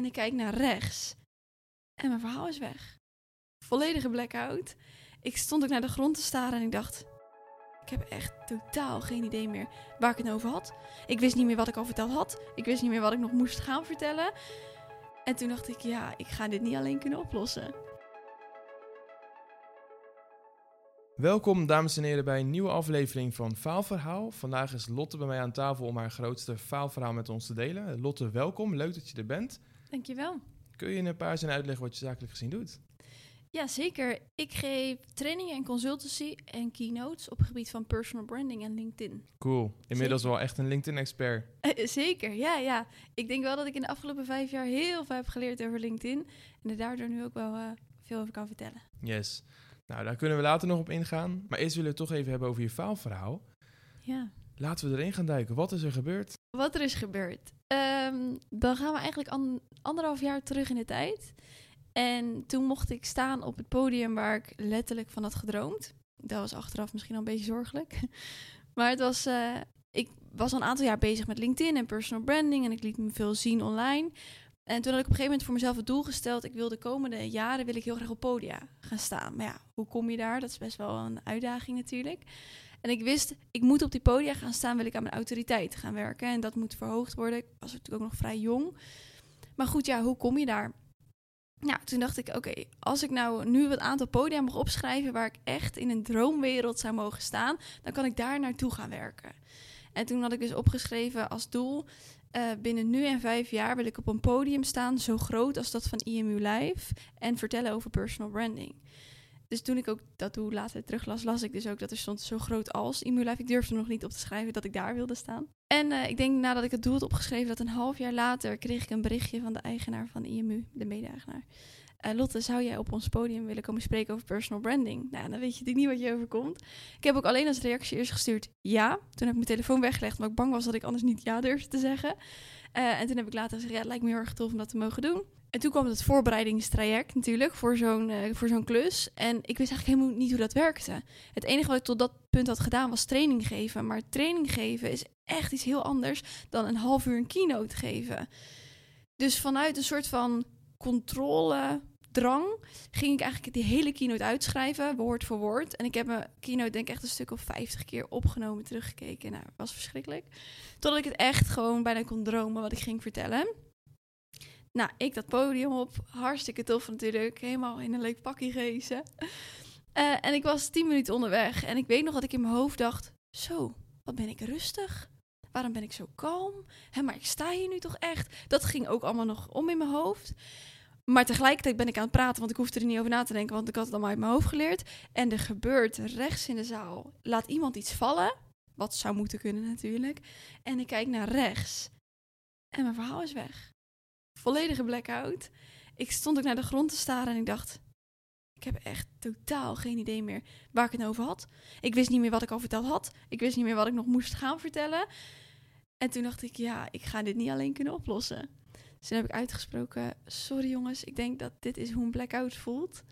En ik kijk naar rechts. En mijn verhaal is weg. Volledige blackout. Ik stond ook naar de grond te staren en ik dacht... Ik heb echt totaal geen idee meer waar ik het over had. Ik wist niet meer wat ik al verteld had. Ik wist niet meer wat ik nog moest gaan vertellen. En toen dacht ik, ja, ik ga dit niet alleen kunnen oplossen. Welkom dames en heren bij een nieuwe aflevering van Faalverhaal. Vandaag is Lotte bij mij aan tafel om haar grootste faalverhaal met ons te delen. Lotte, welkom. Leuk dat je er bent. Dankjewel. Kun je in een paar zinnen uitleggen wat je zakelijk gezien doet? Ja, zeker. Ik geef trainingen en consultancy en keynotes op het gebied van personal branding en LinkedIn. Cool. Inmiddels wel echt een LinkedIn-expert. Zeker, ja, ja. Ik denk wel dat ik in de afgelopen vijf jaar heel veel heb geleerd over LinkedIn. En er daardoor nu ook wel eh, veel over kan vertellen. Yes. Nou, daar kunnen we later nog op ingaan. Maar eerst willen we het toch even hebben over je faalverhaal. Ja. Laten we erin gaan duiken. Wat is er gebeurd? Wat er is gebeurd. Ehm, dan gaan we eigenlijk an- anderhalf jaar terug in de tijd. En toen mocht ik staan op het podium waar ik letterlijk van had gedroomd. Dat was achteraf misschien al een beetje zorgelijk. Maar het was, eh, ik was al een aantal jaar bezig met LinkedIn en personal branding. En ik liet me veel zien online. En toen had ik op een gegeven moment voor mezelf het doel gesteld. Ik wil de komende jaren wil ik heel graag op podia gaan staan. Maar ja, hoe kom je daar? Dat is best wel een uitdaging natuurlijk. En ik wist, ik moet op die podia gaan staan, wil ik aan mijn autoriteit gaan werken. En dat moet verhoogd worden. Ik was natuurlijk ook nog vrij jong. Maar goed, ja, hoe kom je daar? Nou, toen dacht ik, oké, als ik nou nu wat aantal podia mag opschrijven waar ik echt in een droomwereld zou mogen staan, dan kan ik daar naartoe gaan werken. En toen had ik dus opgeschreven als doel, eh, binnen nu en vijf jaar wil ik op een podium staan, zo groot als dat van IMU Live, en vertellen over personal branding. Dus toen ik ook dat doel later teruglas, las ik dus ook dat er stond zo groot als IMU Live. Ik durfde nog niet op te schrijven dat ik daar wilde staan. En eh, ik denk nadat ik het doel had opgeschreven, dat een half jaar later kreeg ik een berichtje van de eigenaar van IMU, de mede-eigenaar. Eh, Lotte, zou jij op ons podium willen komen spreken over personal branding? Nou, dan weet je natuurlijk niet wat je overkomt. Ik heb ook alleen als reactie eerst gestuurd ja. Toen heb ik mijn telefoon weggelegd, omdat ik bang was dat ik anders niet ja durfde te zeggen. Uh, en toen heb ik later gezegd, ja, het lijkt me heel erg tof om dat te mogen doen. En toen kwam het voorbereidingstraject natuurlijk voor zo'n uh, voor zo'n klus. En ik wist eigenlijk helemaal niet hoe dat werkte. Het enige wat ik tot dat punt had gedaan was training geven. Maar training geven is echt iets heel anders dan een half uur een keynote geven. Dus vanuit een soort van controle drang ging ik eigenlijk die hele keynote uitschrijven, woord voor woord. En ik heb mijn keynote denk ik echt een stuk of 50 keer opgenomen, teruggekeken. Nou, was verschrikkelijk. Totdat ik het echt gewoon bijna kon dromen wat ik ging vertellen. Nou, ik dat podium op, hartstikke tof natuurlijk, helemaal in een leuk pakje gezen. Uh, en ik was 10 minuten onderweg en ik weet nog dat ik in mijn hoofd dacht, zo, wat ben ik rustig. Waarom ben ik zo kalm? Hé, maar ik sta hier nu toch echt? Dat ging ook allemaal nog om in mijn hoofd. Maar tegelijkertijd ben ik aan het praten, want ik hoefde er niet over na te denken, want ik had het allemaal uit mijn hoofd geleerd. En er gebeurt rechts in de zaal, laat iemand iets vallen, wat zou moeten kunnen natuurlijk. En ik kijk naar rechts en mijn verhaal is weg. Volledige blackout. Ik stond ook naar de grond te staren en ik dacht, ik heb echt totaal geen idee meer waar ik het over had. Ik wist niet meer wat ik al verteld had. Ik wist niet meer wat ik nog moest gaan vertellen. En toen dacht ik, ja, ik ga dit niet alleen kunnen oplossen. Dus toen heb ik uitgesproken: Sorry jongens, ik denk dat dit is hoe een blackout voelt.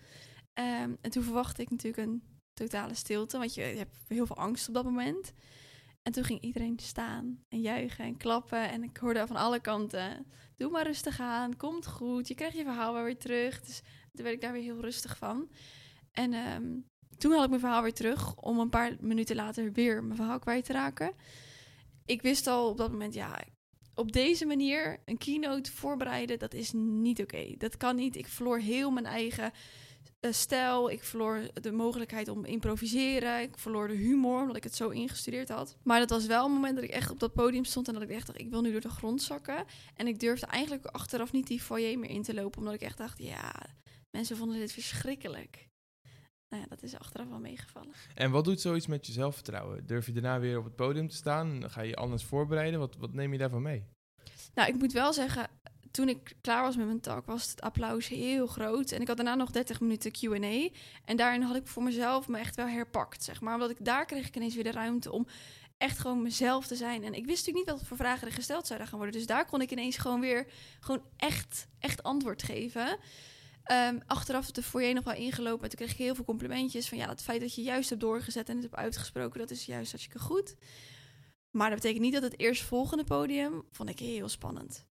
Um, en toen verwachtte ik natuurlijk een totale stilte, want je, je hebt heel veel angst op dat moment. En toen ging iedereen staan en juichen en klappen. En ik hoorde van alle kanten: Doe maar rustig aan, komt goed, je krijgt je verhaal weer terug. Dus toen werd ik daar weer heel rustig van. En um, toen had ik mijn verhaal weer terug om een paar minuten later weer mijn verhaal kwijt te raken. Ik wist al op dat moment, ja, op deze manier een keynote voorbereiden, dat is niet oké. Dat kan niet. Ik verloor heel mijn eigen stijl. Ik verloor de mogelijkheid om improviseren. Ik verloor de humor, omdat ik het zo ingestudeerd had. Maar dat was wel een moment dat ik echt op dat podium stond en dat ik echt dacht, ik wil nu door de grond zakken. En ik durfde eigenlijk achteraf niet die foyer meer in te lopen, omdat ik echt dacht, ja, mensen vonden dit verschrikkelijk. Nou ja, dat is achteraf wel meegevallen. En wat doet zoiets met je zelfvertrouwen? Durf je daarna weer op het podium te staan? Ga je je anders voorbereiden? Wat, wat neem je daarvan mee? Nou, ik moet wel zeggen, toen ik klaar was met mijn talk, was het applaus heel groot. En ik had daarna nog 30 minuten QA. En daarin had ik voor mezelf me echt wel herpakt, zeg maar. Omdat ik daar kreeg ik ineens weer de ruimte om echt gewoon mezelf te zijn. En ik wist natuurlijk niet wat voor vragen er gesteld zouden gaan worden. Dus daar kon ik ineens gewoon weer gewoon echt, echt antwoord geven. Um, achteraf de foyer nog wel ingelopen. En toen kreeg ik heel veel complimentjes. Van ja, het feit dat je juist hebt doorgezet en het hebt uitgesproken, dat is juist hartstikke goed. Maar dat betekent niet dat het eerstvolgende podium vond ik heel spannend.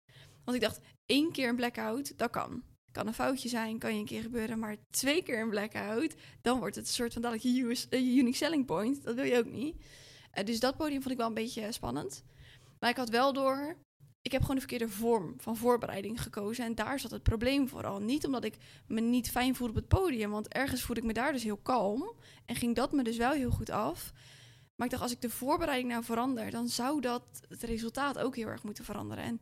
Want ik dacht, één keer een blackout, dat kan. Kan een foutje zijn, kan je een keer gebeuren, maar twee keer een blackout, dan wordt het een soort van dadelijk je unique selling point. Dat wil je ook niet. Eh, dus dat podium vond ik wel een beetje spannend. Maar ik had wel door, ik heb gewoon de verkeerde vorm van voorbereiding gekozen. En daar zat het probleem vooral. Niet omdat ik me niet fijn voelde op het podium, want ergens voelde ik me daar dus heel kalm. En ging dat me dus wel heel goed af. Maar ik dacht, als ik de voorbereiding nou verander, dan zou dat het resultaat ook heel erg moeten veranderen. En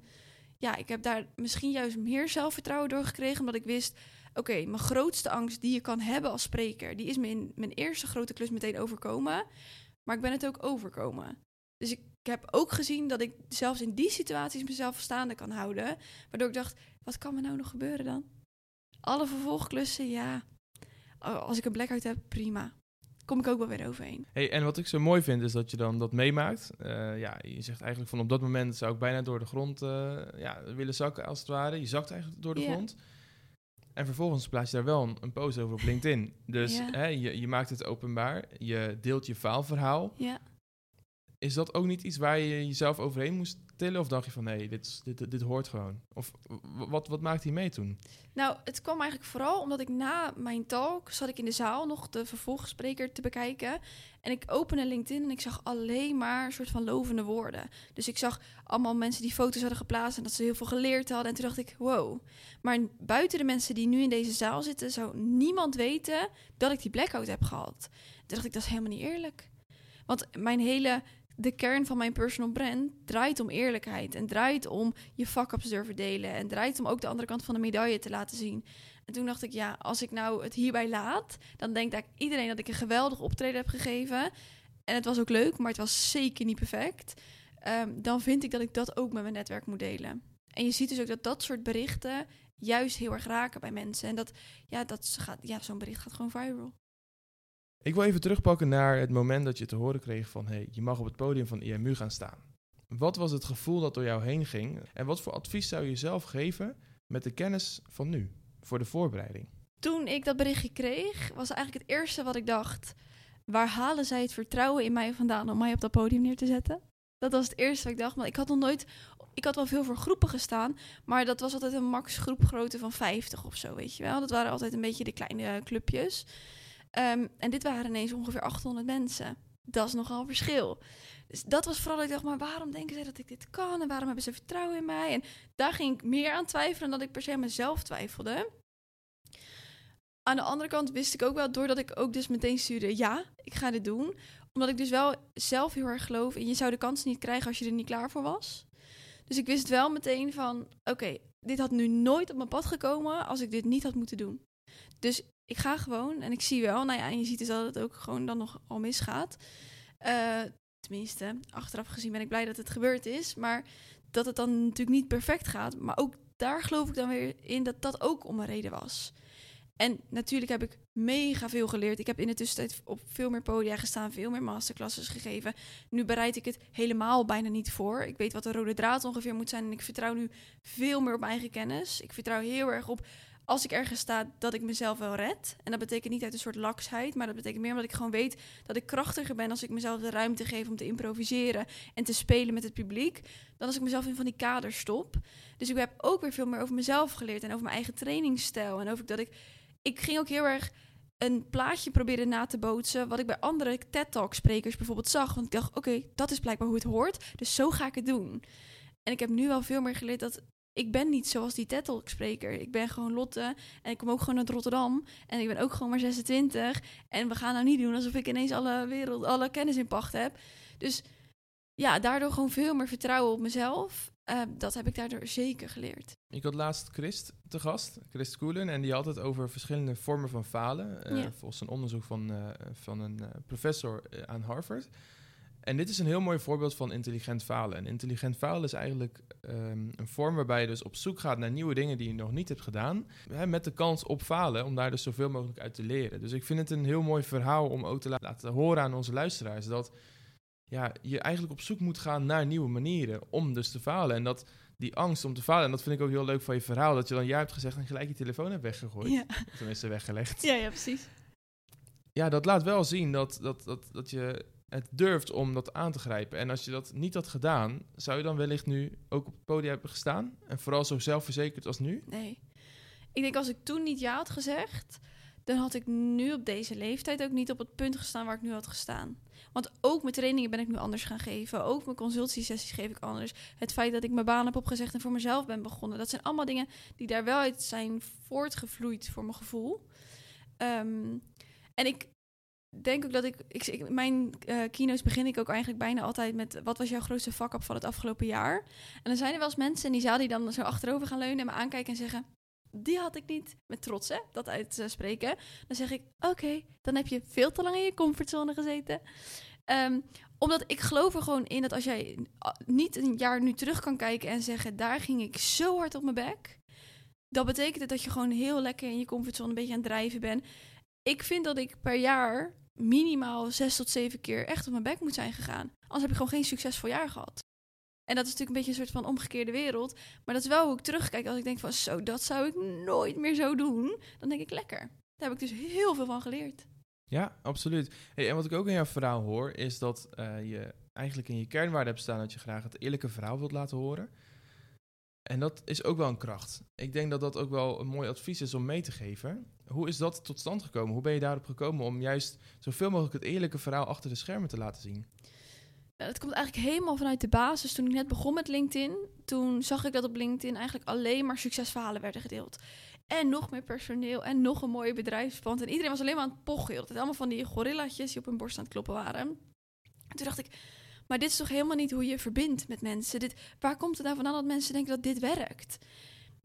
ja, ik heb daar misschien juist meer zelfvertrouwen door gekregen, omdat ik wist, oké, mijn grootste angst die je kan hebben als spreker, die is me in mijn eerste grote klus meteen overkomen. Maar ik ben het ook overkomen. Dus ik, heb ook gezien dat ik zelfs in die situaties mezelf staande kan houden. Waardoor ik dacht, wat kan me nou nog gebeuren dan? Alle vervolgklussen, ja. Als ik een blackout heb, prima. Kom ik ook wel weer overheen. Hey, en wat ik zo mooi vind is dat je dan dat meemaakt. Eh, ja, je zegt eigenlijk van op dat moment zou ik bijna door de grond eh, ja, willen zakken als het ware. Je zakt eigenlijk door de grond. En vervolgens plaats je daar wel een, een post over op LinkedIn. Dus hè, je, je maakt het openbaar. Je deelt je faalverhaal. Ja. Is dat ook niet iets waar je jezelf overheen moest Of dacht je van nee, dit, dit, dit hoort gewoon? Of wat, wat maakte je mee toen? Nou, het kwam eigenlijk vooral omdat ik na mijn talk zat ik in de zaal nog de vervolgspreker te bekijken. En ik opende LinkedIn en ik zag alleen maar een soort van lovende woorden. Dus ik zag allemaal mensen die foto's hadden geplaatst en dat ze heel veel geleerd hadden. En toen dacht ik, wow. Maar buiten de mensen die nu in deze zaal zitten, zou niemand weten dat ik die blackout heb gehad. Toen dacht ik, dat is helemaal niet eerlijk. Want mijn hele, de kern van mijn personal brand draait om eerlijkheid. En draait om je fuck-ups durven delen. En draait om ook de andere kant van de medaille te laten zien. En toen dacht ik, ja, als ik nou het hierbij laat, dan denkt eigenlijk iedereen dat ik een geweldig optreden heb gegeven. En het was ook leuk, maar het was zeker niet perfect. Ehm, dan vind ik dat ik dat ook met mijn netwerk moet delen. En je ziet dus ook dat dat soort berichten juist heel erg raken bij mensen. En dat, ja, dat gaat, ja, zo'n bericht gaat gewoon viral. Ik wil even terugpakken naar het moment dat je te horen kreeg van... hey, je mag op het podium van IMU gaan staan. Wat was het gevoel dat door jou heen ging? En wat voor advies zou je zelf geven met de kennis van nu? Voor de voorbereiding. Toen ik dat berichtje kreeg, was eigenlijk het eerste wat ik dacht. Waar halen zij het vertrouwen in mij vandaan om mij op dat podium neer te zetten? Dat was het eerste wat ik dacht. Maar ik had nog nooit. Ik had wel veel voor groepen gestaan. Maar dat was altijd een max groepgrootte van 50 of zo, weet je wel. Dat waren altijd een beetje de kleine clubjes. Ehm, en dit waren ineens ongeveer 800 mensen. Dat is nogal verschil. Dus dat was vooral dat ik dacht, maar waarom denken zij dat ik dit kan? En waarom hebben ze vertrouwen in mij? En daar ging ik meer aan twijfelen dan dat ik per se mezelf twijfelde. Aan de andere kant wist ik ook wel, doordat ik ook dus meteen stuurde, ja, ik ga dit doen. Omdat ik dus wel zelf heel erg geloof in, je zou de kans niet krijgen als je er niet klaar voor was. Dus ik wist wel meteen van, oké, dit had nu nooit op mijn pad gekomen als ik dit niet had moeten doen. Dus ik ga gewoon en ik zie wel, nou ja, en je ziet dus dat het ook gewoon dan nog al misgaat. Eh, tenminste, achteraf gezien ben ik blij dat het gebeurd is. Maar dat het dan natuurlijk niet perfect gaat. Maar ook daar geloof ik dan weer in dat dat ook om een reden was. En natuurlijk heb ik mega veel geleerd. Ik heb in de tussentijd op veel meer podia gestaan, veel meer masterclasses gegeven. Nu bereid ik het helemaal bijna niet voor. Ik weet wat de rode draad ongeveer moet zijn en ik vertrouw nu veel meer op mijn eigen kennis. Ik vertrouw heel erg op als ik ergens sta dat ik mezelf wel red. En dat betekent niet uit een soort laksheid, maar dat betekent meer omdat ik gewoon weet dat ik krachtiger ben als ik mezelf de ruimte geef om te improviseren en te spelen met het publiek, dan als ik mezelf in van die kaders stop. Dus ik heb ook weer veel meer over mezelf geleerd en over mijn eigen trainingsstijl en over dat ik ik ging ook heel erg een plaatje proberen na te bootsen. Wat ik bij andere TED-talk-sprekers bijvoorbeeld zag. Want ik dacht, oké, dat is blijkbaar hoe het hoort. Dus zo ga ik het doen. En ik heb nu wel veel meer geleerd dat ik ben niet zoals die TED-talk-spreker. Ik ben gewoon Lotte en ik kom ook gewoon uit Rotterdam. En ik ben ook gewoon maar 26. En we gaan nou niet doen alsof ik ineens alle, wereld, alle kennis in pacht heb. Dus ja, daardoor gewoon veel meer vertrouwen op mezelf. Uh, dat heb ik daardoor zeker geleerd. Ik had laatst Christ te gast, Christ Koelen, en die had het over verschillende vormen van falen. Uh, Ja. Volgens een onderzoek van, uh, van een professor aan Harvard. En dit is een heel mooi voorbeeld van intelligent falen. En intelligent falen is eigenlijk um, een vorm waarbij je dus op zoek gaat naar nieuwe dingen die je nog niet hebt gedaan. Hè, met de kans op falen, om daar dus zoveel mogelijk uit te leren. Dus ik vind het een heel mooi verhaal om ook te la laten horen aan onze luisteraars. Dat ja, je eigenlijk op zoek moet gaan naar nieuwe manieren om dus te falen. En dat die angst om te falen, en dat vind ik ook heel leuk van je verhaal, dat je dan ja hebt gezegd en gelijk je telefoon hebt weggegooid. Ja. Tenminste, weggelegd. Ja, ja, precies. Ja, dat laat wel zien dat, dat, dat, dat je het durft om dat aan te grijpen. En als je dat niet had gedaan, zou je dan wellicht nu ook op het podium hebben gestaan? En vooral zo zelfverzekerd als nu? Nee. Ik denk als ik toen niet ja had gezegd, dan had ik nu op deze leeftijd ook niet op het punt gestaan waar ik nu had gestaan. Want ook mijn trainingen ben ik nu anders gaan geven. Ook mijn consultiesessies geef ik anders. Het feit dat ik mijn baan heb opgezegd en voor mezelf ben begonnen. Dat zijn allemaal dingen die daar wel uit zijn voortgevloeid voor mijn gevoel. Ehm, en ik denk ook dat ik... ik, mijn uh, keynotes begin ik ook eigenlijk bijna altijd met... Wat was jouw grootste fuck-up van het afgelopen jaar? En dan zijn er wel eens mensen in die zaal die dan zo achterover gaan leunen... en me aankijken en zeggen die had ik niet. Met trots, hè, dat uitspreken. Dan zeg ik, oké, dan heb je veel te lang in je comfortzone gezeten. Ehm, omdat ik geloof er gewoon in dat als jij niet een jaar nu terug kan kijken en zeggen, daar ging ik zo hard op mijn bek. Dat betekent dat je gewoon heel lekker in je comfortzone een beetje aan het drijven bent. Ik vind dat ik per jaar minimaal zes tot zeven keer echt op mijn bek moet zijn gegaan. Anders heb ik gewoon geen succesvol jaar gehad. En dat is natuurlijk een beetje een soort van omgekeerde wereld. Maar dat is wel hoe ik terugkijk. Als ik denk van zo, dat zou ik nooit meer zo doen. Dan denk ik lekker. Daar heb ik dus heel veel van geleerd. Ja, absoluut. Hey, en wat ik ook in jouw verhaal hoor, is dat uh, je eigenlijk in je kernwaarde hebt staan dat je graag het eerlijke verhaal wilt laten horen. En dat is ook wel een kracht. Ik denk dat dat ook wel een mooi advies is om mee te geven. Hoe is dat tot stand gekomen? Hoe ben je daarop gekomen om juist zoveel mogelijk het eerlijke verhaal achter de schermen te laten zien? Het komt eigenlijk helemaal vanuit de basis. Toen ik net begon met LinkedIn, toen zag ik dat op LinkedIn eigenlijk alleen maar succesverhalen werden gedeeld. En nog meer personeel en nog een mooie bedrijfspand. En iedereen was alleen maar aan het pochen. Het allemaal van die gorillatjes die op hun borst aan het kloppen waren. En toen dacht ik, maar dit is toch helemaal niet hoe je verbindt met mensen? Dit, waar komt het nou vandaan dat mensen denken dat dit werkt?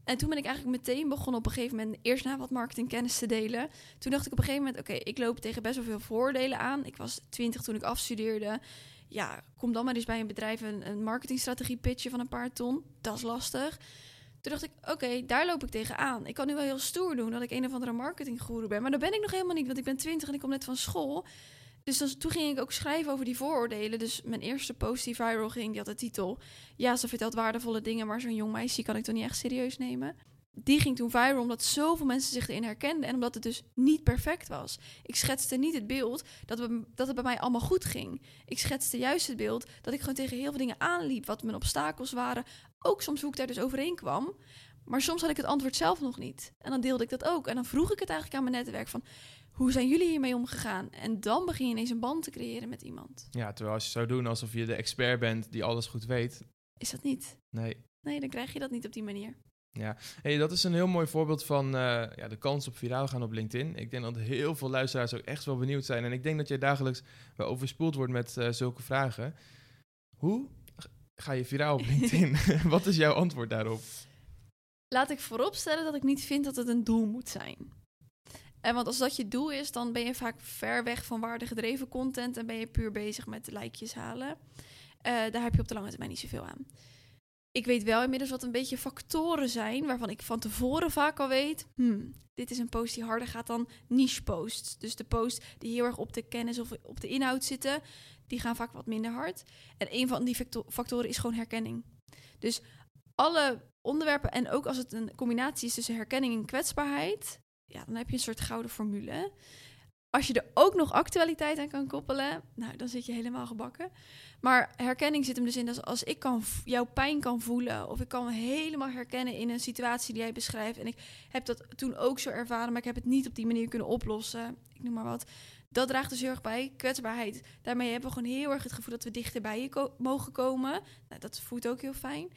En toen ben ik eigenlijk meteen begonnen op een gegeven moment eerst na wat marketingkennis te delen. Toen dacht ik op een gegeven moment, oké, ik loop tegen best wel veel voordelen aan. Ik was twintig toen ik afstudeerde ja, kom dan maar eens bij een bedrijf een, een marketingstrategie pitchen van een paar ton. Dat is lastig. Toen dacht ik, oké, daar loop ik tegenaan. Ik kan nu wel heel stoer doen dat ik een of andere marketinggoeroe ben. Maar dat ben ik nog helemaal niet, want ik ben twintig en ik kom net van school. Dus toen ging ik ook schrijven over die vooroordelen. Dus mijn eerste post die viral ging, die had de titel... Ja, ze vertelt waardevolle dingen, maar zo'n jong meisje kan ik toch niet echt serieus nemen? die ging toen viral omdat zoveel mensen zich erin herkenden en omdat het dus niet perfect was. Ik schetste niet het beeld dat, we, dat het bij mij allemaal goed ging. Ik schetste juist het beeld dat ik gewoon tegen heel veel dingen aanliep, wat mijn obstakels waren. Ook soms hoe ik daar dus overheen kwam. Maar soms had ik het antwoord zelf nog niet. En dan deelde ik dat ook. En dan vroeg ik het eigenlijk aan mijn netwerk van... hoe zijn jullie hiermee omgegaan? En dan begin je ineens een band te creëren met iemand. Ja, terwijl als je zou doen alsof je de expert bent die alles goed weet... Is dat niet? Nee. Nee, dan krijg je dat niet op die manier. Ja, hey, dat is een heel mooi voorbeeld van uh, ja, de kans op viraal gaan op LinkedIn. Ik denk dat heel veel luisteraars ook echt wel benieuwd zijn. En ik denk dat jij dagelijks wel overspoeld wordt met uh, zulke vragen. Hoe ga je viraal op LinkedIn? Wat is jouw antwoord daarop? Laat ik vooropstellen dat ik niet vind dat het een doel moet zijn. En want als dat je doel is, dan ben je vaak ver weg van waardegedreven content en ben je puur bezig met likejes halen. Uh, daar heb je op de lange termijn niet zoveel aan ik weet wel inmiddels wat een beetje factoren zijn waarvan ik van tevoren vaak al weet. Hmm, dit is een post die harder gaat dan niche posts. Dus de posts die heel erg op de kennis of op de inhoud zitten, die gaan vaak wat minder hard. En een van die factoren is gewoon herkenning. Dus alle onderwerpen en ook als het een combinatie is tussen herkenning en kwetsbaarheid, ja, dan heb je een soort gouden formule. Als je er ook nog actualiteit aan kan koppelen, nou, dan zit je helemaal gebakken. Maar herkenning zit hem dus in dat als ik kan jouw pijn kan voelen, of ik kan helemaal herkennen in een situatie die jij beschrijft. En ik heb dat toen ook zo ervaren, maar ik heb het niet op die manier kunnen oplossen. Ik noem maar wat. Dat draagt dus heel erg bij. Kwetsbaarheid. Daarmee hebben we gewoon heel erg het gevoel dat we dichter bij je mogen komen. Nou, dat voelt ook heel fijn.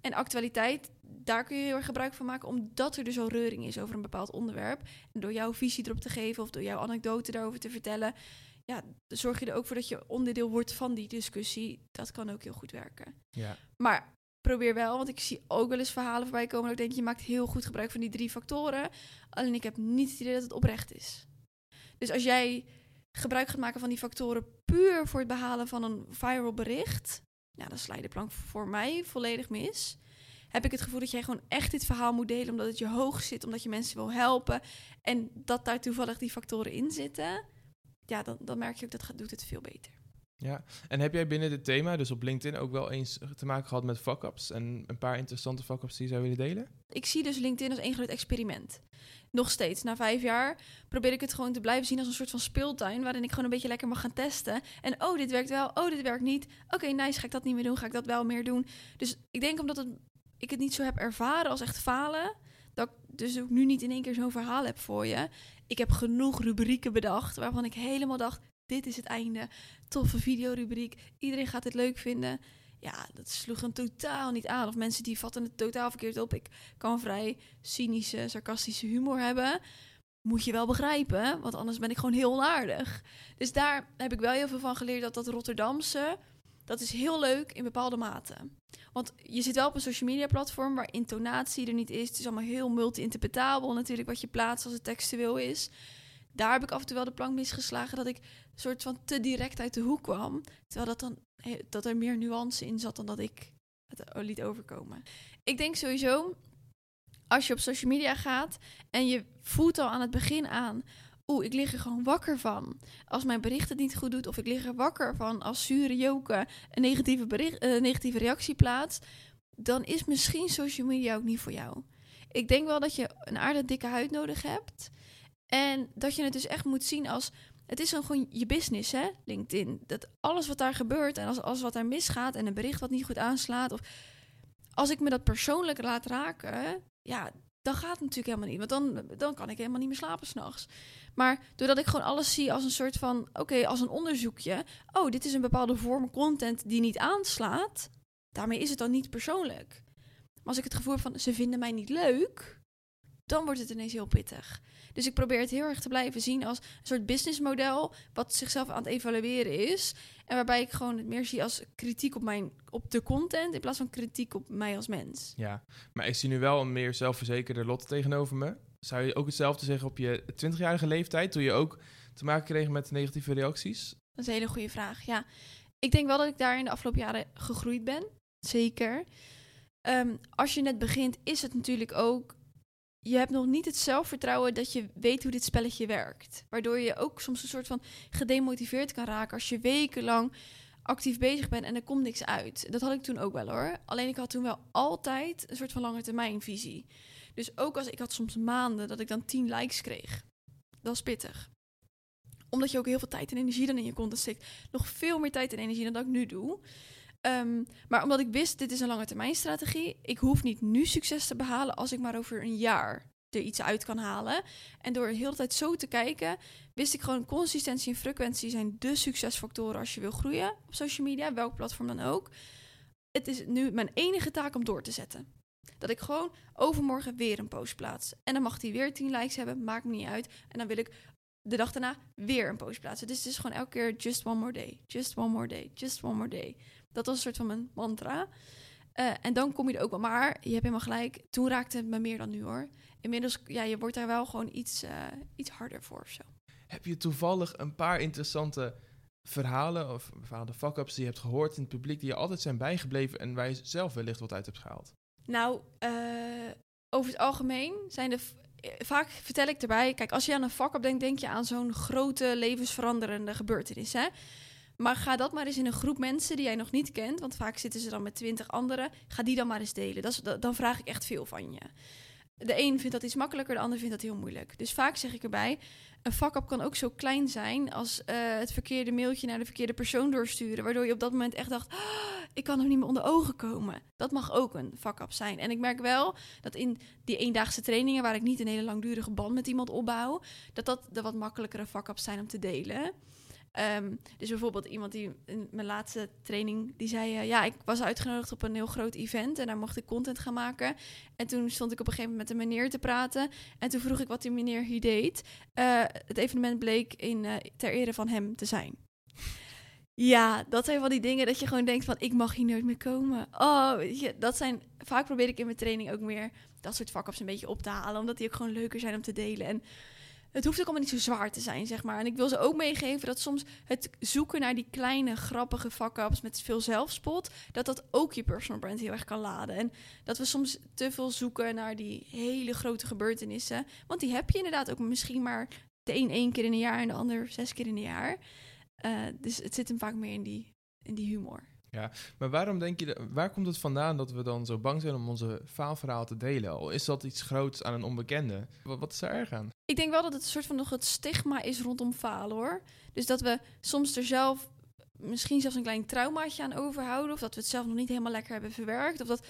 En actualiteit, daar kun je heel erg gebruik van maken, omdat er dus al reuring is over een bepaald onderwerp. En door jouw visie erop te geven of door jouw anekdote daarover te vertellen, ja, zorg je er ook voor dat je onderdeel wordt van die discussie. Dat kan ook heel goed werken. Ja. Maar probeer wel, want ik zie ook wel eens verhalen voorbij komen. Dat ik denk, je maakt heel goed gebruik van die drie factoren. Alleen ik heb niet het idee dat het oprecht is. Dus als jij gebruik gaat maken van die factoren puur voor het behalen van een viral bericht, ja, dan sla je de plank voor mij volledig mis. Heb ik het gevoel dat jij gewoon echt dit verhaal moet delen omdat het je hoog zit, omdat je mensen wil helpen en dat daar toevallig die factoren in zitten ja, dan, dan merk je ook dat gaat, doet het veel beter. Ja, en heb jij binnen dit thema, dus op LinkedIn, ook wel eens te maken gehad met fuck-ups en een paar interessante fuck-ups die je zou willen delen? Ik zie dus LinkedIn als één groot experiment. Nog steeds, na vijf jaar, probeer ik het gewoon te blijven zien als een soort van speeltuin... waarin ik gewoon een beetje lekker mag gaan testen. En oh, dit werkt wel, oh, dit werkt niet. Oké, nice, ga ik dat niet meer doen, ga ik dat wel meer doen. Dus ik denk omdat het, ik het niet zo heb ervaren als echt falen... dat ik dus ook nu niet in één keer zo'n verhaal heb voor je. Ik heb genoeg rubrieken bedacht waarvan ik helemaal dacht dit is het einde. Toffe videorubriek. Iedereen gaat het leuk vinden. Ja, dat sloeg hem totaal niet aan. Of mensen die vatten het totaal verkeerd op. Ik kan vrij cynische, sarcastische humor hebben. Moet je wel begrijpen, want anders ben ik gewoon heel onaardig. Dus daar heb ik wel heel veel van geleerd dat dat Rotterdamse, dat is heel leuk in bepaalde mate. Want je zit wel op een social media platform waar intonatie er niet is. Het is allemaal heel multi-interpretabel natuurlijk wat je plaatst als het textueel is daar heb ik af en toe wel de plank misgeslagen dat ik soort van te direct uit de hoek kwam. Terwijl dat, dan, dat er meer nuance in zat dan dat ik het liet overkomen. Ik denk sowieso, als je op social media gaat en je voelt al aan het begin aan... Oeh, ik lig er gewoon wakker van. Als mijn bericht het niet goed doet, of ik lig er wakker van als zure joken een negatieve, bericht, uh, negatieve reactie plaatst, dan is misschien social media ook niet voor jou. Ik denk wel dat je een aardig dikke huid nodig hebt. En dat je het dus echt moet zien als. Het is gewoon je business, hè, LinkedIn. Dat alles wat daar gebeurt en als alles wat daar misgaat en een bericht wat niet goed aanslaat. Of als ik me dat persoonlijk laat raken, ja, dan gaat het natuurlijk helemaal niet. Want dan, dan kan ik helemaal niet meer slapen s'nachts. Maar doordat ik gewoon alles zie als een soort van, oké, als een onderzoekje. Oh, dit is een bepaalde vorm content die niet aanslaat. Daarmee is het dan niet persoonlijk. Maar als ik het gevoel van, ze vinden mij niet leuk, dan wordt het ineens heel pittig. Dus ik probeer het heel erg te blijven zien als een soort businessmodel wat zichzelf aan het evalueren is. En waarbij ik gewoon het meer zie als kritiek op, mijn, op de content in plaats van kritiek op mij als mens. Ja, maar ik zie nu wel een meer zelfverzekerde lot tegenover me. Zou je ook hetzelfde zeggen op je 20-jarige leeftijd, toen je ook te maken kreeg met negatieve reacties? Dat is een hele goede vraag, ja. Ik denk wel dat ik daar in de afgelopen jaren gegroeid ben. Zeker. Ehm, als je net begint, is het natuurlijk ook je hebt nog niet het zelfvertrouwen dat je weet hoe dit spelletje werkt. Waardoor je ook soms een soort van gedemotiveerd kan raken als je wekenlang actief bezig bent en er komt niks uit. Dat had ik toen ook wel hoor. Alleen ik had toen wel altijd een soort van lange termijn visie. Dus ook als ik had soms maanden dat ik dan 10 likes kreeg. Dat is pittig. Omdat je ook heel veel tijd en energie dan in je content steekt. Nog veel meer tijd en energie dan dat ik nu doe. Ehm, maar omdat ik wist, dit is een lange termijn strategie. Ik hoef niet nu succes te behalen als ik maar over een jaar er iets uit kan halen. En door de hele tijd zo te kijken, wist ik gewoon consistentie en frequentie zijn de succesfactoren als je wil groeien op social media, welk platform dan ook. Het is nu mijn enige taak om door te zetten. Dat ik gewoon overmorgen weer een post plaats. En dan mag die weer 10 likes hebben, maakt me niet uit. En dan wil ik de dag daarna weer een post plaatsen. Dus het is gewoon elke keer just one more day, just one more day, just one more day. Dat was een soort van mijn mantra. Uh, en dan kom je er ook wel. Maar je hebt helemaal gelijk. Toen raakte het me meer dan nu hoor. Inmiddels, ja, je wordt daar wel gewoon iets, uh, iets harder voor of zo. Heb je toevallig een paar interessante verhalen of bepaalde fuck-ups die je hebt gehoord in het publiek die je altijd zijn bijgebleven en waar je zelf wellicht wat uit hebt gehaald? Nou, uh, over het algemeen zijn de vaak vertel ik erbij, kijk, als je aan een fuck-up denkt, denk je aan zo'n grote levensveranderende gebeurtenis. Hè? Maar ga dat maar eens in een groep mensen die jij nog niet kent, want vaak zitten ze dan met twintig anderen. Ga die dan maar eens delen. Dat dan vraag ik echt veel van je. De een vindt dat iets makkelijker, de ander vindt dat heel moeilijk. Dus vaak zeg ik erbij, een fuck-up kan ook zo klein zijn als uh, het verkeerde mailtje naar de verkeerde persoon doorsturen. Waardoor je op dat moment echt dacht, oh, ik kan hem niet meer onder ogen komen. Dat mag ook een fuck-up zijn. En ik merk wel dat in die eendaagse trainingen, waar ik niet een hele langdurige band met iemand opbouw, dat dat de wat makkelijkere fuck-ups zijn om te delen. Um, dus bijvoorbeeld iemand die in mijn laatste training, die zei... Uh, ja, ik was uitgenodigd op een heel groot event en daar mocht ik content gaan maken. En toen stond ik op een gegeven moment met een meneer te praten. En toen vroeg ik wat die meneer hier deed. Uh, het evenement bleek in, uh, ter ere van hem te zijn. Ja, dat zijn van die dingen dat je gewoon denkt van... ik mag hier nooit meer komen. Oh, je, dat zijn... Vaak probeer ik in mijn training ook meer dat soort vakups een beetje op te halen. Omdat die ook gewoon leuker zijn om te delen. En het hoeft ook allemaal niet zo zwaar te zijn, zeg maar. En ik wil ze ook meegeven dat soms het zoeken naar die kleine, grappige fuck-ups met veel zelfspot, dat dat ook je personal brand heel erg kan laden. En dat we soms te veel zoeken naar die hele grote gebeurtenissen. Want die heb je inderdaad ook misschien maar de een één keer in een jaar en de ander zes keer in een jaar. Eh, dus het zit hem vaak meer in die, in die humor. Maar waarom denk je, de- waar komt het vandaan dat we dan zo bang zijn om onze faalverhaal te delen? Al is dat iets groots aan een onbekende. Wat, wat is er erg aan? Ik denk wel dat het een soort van nog het stigma is rondom falen hoor. Dus dat we soms er zelf misschien zelfs een klein traumaatje aan overhouden. Of dat we het zelf nog niet helemaal lekker hebben verwerkt. Of dat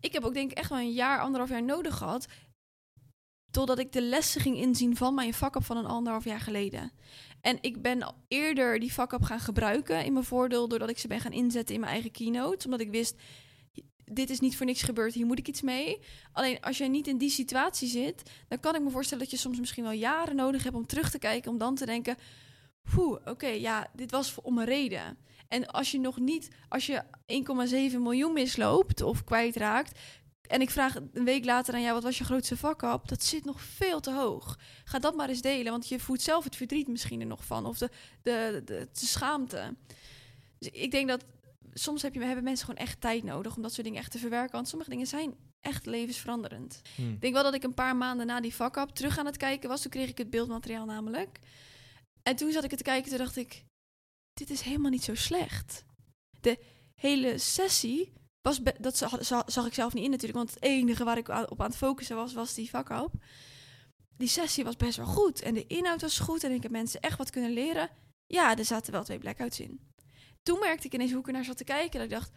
ik heb ook denk ik echt wel een jaar, anderhalf jaar nodig gehad. Totdat ik de lessen ging inzien van mijn vakop van een anderhalf jaar geleden. En ik ben al eerder die vakop gaan gebruiken in mijn voordeel. Doordat ik ze ben gaan inzetten in mijn eigen keynote. Omdat ik wist, dit is niet voor niks gebeurd, hier moet ik iets mee. Alleen als jij niet in die situatie zit, dan kan ik me voorstellen dat je soms misschien wel jaren nodig hebt om terug te kijken, om dan te denken, poeh, oké, ja, dit was om een reden. En als je nog niet, als je 1,7 miljoen misloopt of kwijtraakt, en ik vraag een week later aan jou, wat was je grootste vakap? Dat zit nog veel te hoog. Ga dat maar eens delen, want je voelt zelf het verdriet misschien er nog van, of de, de, de, de schaamte. Dus ik denk dat soms heb je, hebben mensen gewoon echt tijd nodig om dat soort dingen echt te verwerken. Want sommige dingen zijn echt levensveranderend. Hm. Ik denk wel dat ik een paar maanden na die vakap terug aan het kijken was. Toen kreeg ik het beeldmateriaal namelijk. En toen zat ik het te kijken, toen dacht ik, dit is helemaal niet zo slecht. De hele sessie was, dat za- za- zag ik zelf niet in natuurlijk, want het enige waar ik op aan het focussen was, was die vakap. Die sessie was best wel goed en de inhoud was goed en ik heb mensen echt wat kunnen leren. Ja, er zaten wel twee blackouts in. Toen merkte ik ineens hoe ik er naar zat te kijken, dat ik dacht,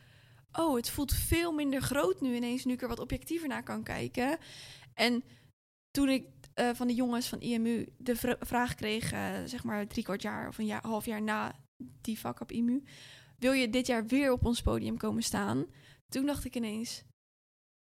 oh, het voelt veel minder groot nu ineens, nu ik er wat objectiever naar kan kijken. En toen ik eh, van de jongens van IMU de vra- vraag kreeg, eh, zeg maar drie kwart jaar of een jaar, half jaar na die vak IMU, wil je dit jaar weer op ons podium komen staan? Toen dacht ik ineens,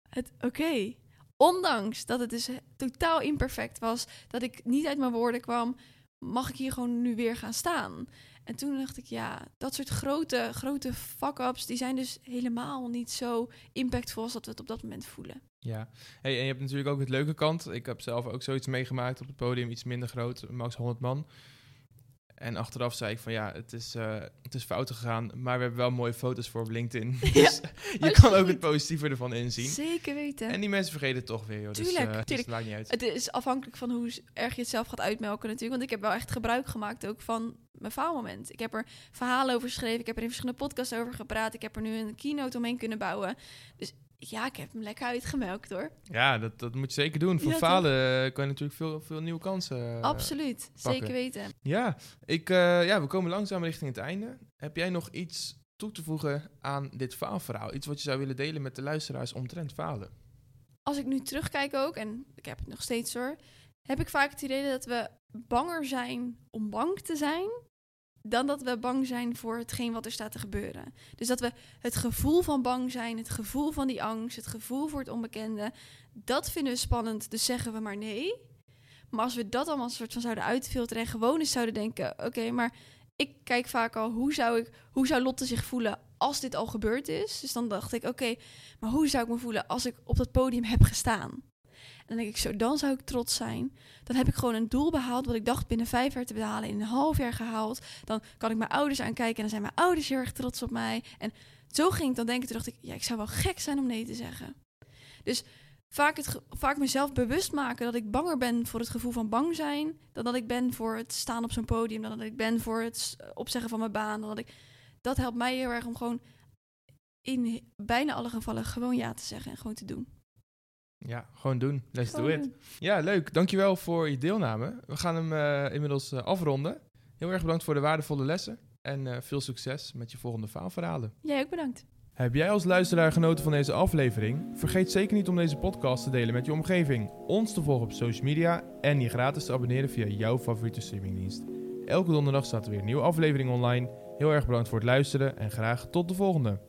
het oké. Ondanks dat het dus totaal imperfect was, dat ik niet uit mijn woorden kwam, mag ik hier gewoon nu weer gaan staan. En toen dacht ik, ja, dat soort grote, grote fuck-ups, die zijn dus helemaal niet zo impactvol als dat we het op dat moment voelen. Ja, hey, en je hebt natuurlijk ook het leuke kant. Ik heb zelf ook zoiets meegemaakt op het podium, iets minder groot, max 100 man. En achteraf zei ik van ja, het is, eh, het is fout gegaan, maar we hebben wel mooie foto's voor op LinkedIn. Ja, Dus je kan ook het positieve ervan inzien. Zeker weten. En die mensen vergeten het toch weer, joh. dus, Tuurlijk, eh, dus tuurlijk. het niet uit. Het is afhankelijk van hoe erg je het zelf gaat uitmelken natuurlijk. Want ik heb wel echt gebruik gemaakt ook van mijn faalmoment. Ik heb er verhalen over geschreven. Ik heb er in verschillende podcasts over gepraat. Ik heb er nu een keynote omheen kunnen bouwen. Dus ja, ik heb hem lekker uitgemelkt hoor. Ja, dat, dat moet je zeker doen. Voor Ja, falen eh, kan je natuurlijk veel, veel nieuwe kansen eh, Absoluut. Zeker weten. Ja, ik, eh, ja, we komen langzaam richting het einde. Heb jij nog iets toe te voegen aan dit faalverhaal? Iets wat je zou willen delen met de luisteraars omtrent falen? Als ik nu terugkijk ook, en ik heb het nog steeds hoor, heb ik vaak het idee dat we banger zijn om bang te zijn, dan dat we bang zijn voor hetgeen wat er staat te gebeuren. Dus dat we het gevoel van bang zijn, het gevoel van die angst, het gevoel voor het onbekende, dat vinden we spannend, dus zeggen we maar nee. Maar als we dat allemaal een soort van zouden uitfilteren en gewoon eens zouden denken, oké, maar ik kijk vaak al, hoe zou, ik, hoe zou Lotte zich voelen als dit al gebeurd is? Dus dan dacht ik, oké, maar hoe zou ik me voelen als ik op dat podium heb gestaan? Dan denk ik zo, dan zou ik trots zijn. Dan heb ik gewoon een doel behaald wat ik dacht binnen vijf jaar te behalen, in een half jaar gehaald. Dan kan ik mijn ouders aankijken en dan zijn mijn ouders heel erg trots op mij. En zo ging ik dan denken, toen dacht ik, ja, ik zou wel gek zijn om nee te zeggen. Dus vaak, het, vaak mezelf bewust maken dat ik banger ben voor het gevoel van bang zijn, dan dat ik ben voor het staan op zo'n podium, dan dat ik ben voor het opzeggen van mijn baan. Dan dat, ik, dat helpt mij heel erg om gewoon in bijna alle gevallen gewoon ja te zeggen en gewoon te doen. Ja, gewoon doen. Let's do it. doen. Ja, leuk. Dankjewel voor je deelname. We gaan hem eh, inmiddels eh, afronden. Heel erg bedankt voor de waardevolle lessen. En eh, veel succes met je volgende faalverhalen. Jij ook bedankt. Heb jij als luisteraar genoten van deze aflevering? Vergeet zeker niet om deze podcast te delen met je omgeving, ons te volgen op social media en je gratis te abonneren via jouw favoriete streamingdienst. Elke donderdag staat er weer een nieuwe aflevering online. Heel erg bedankt voor het luisteren en graag tot de volgende.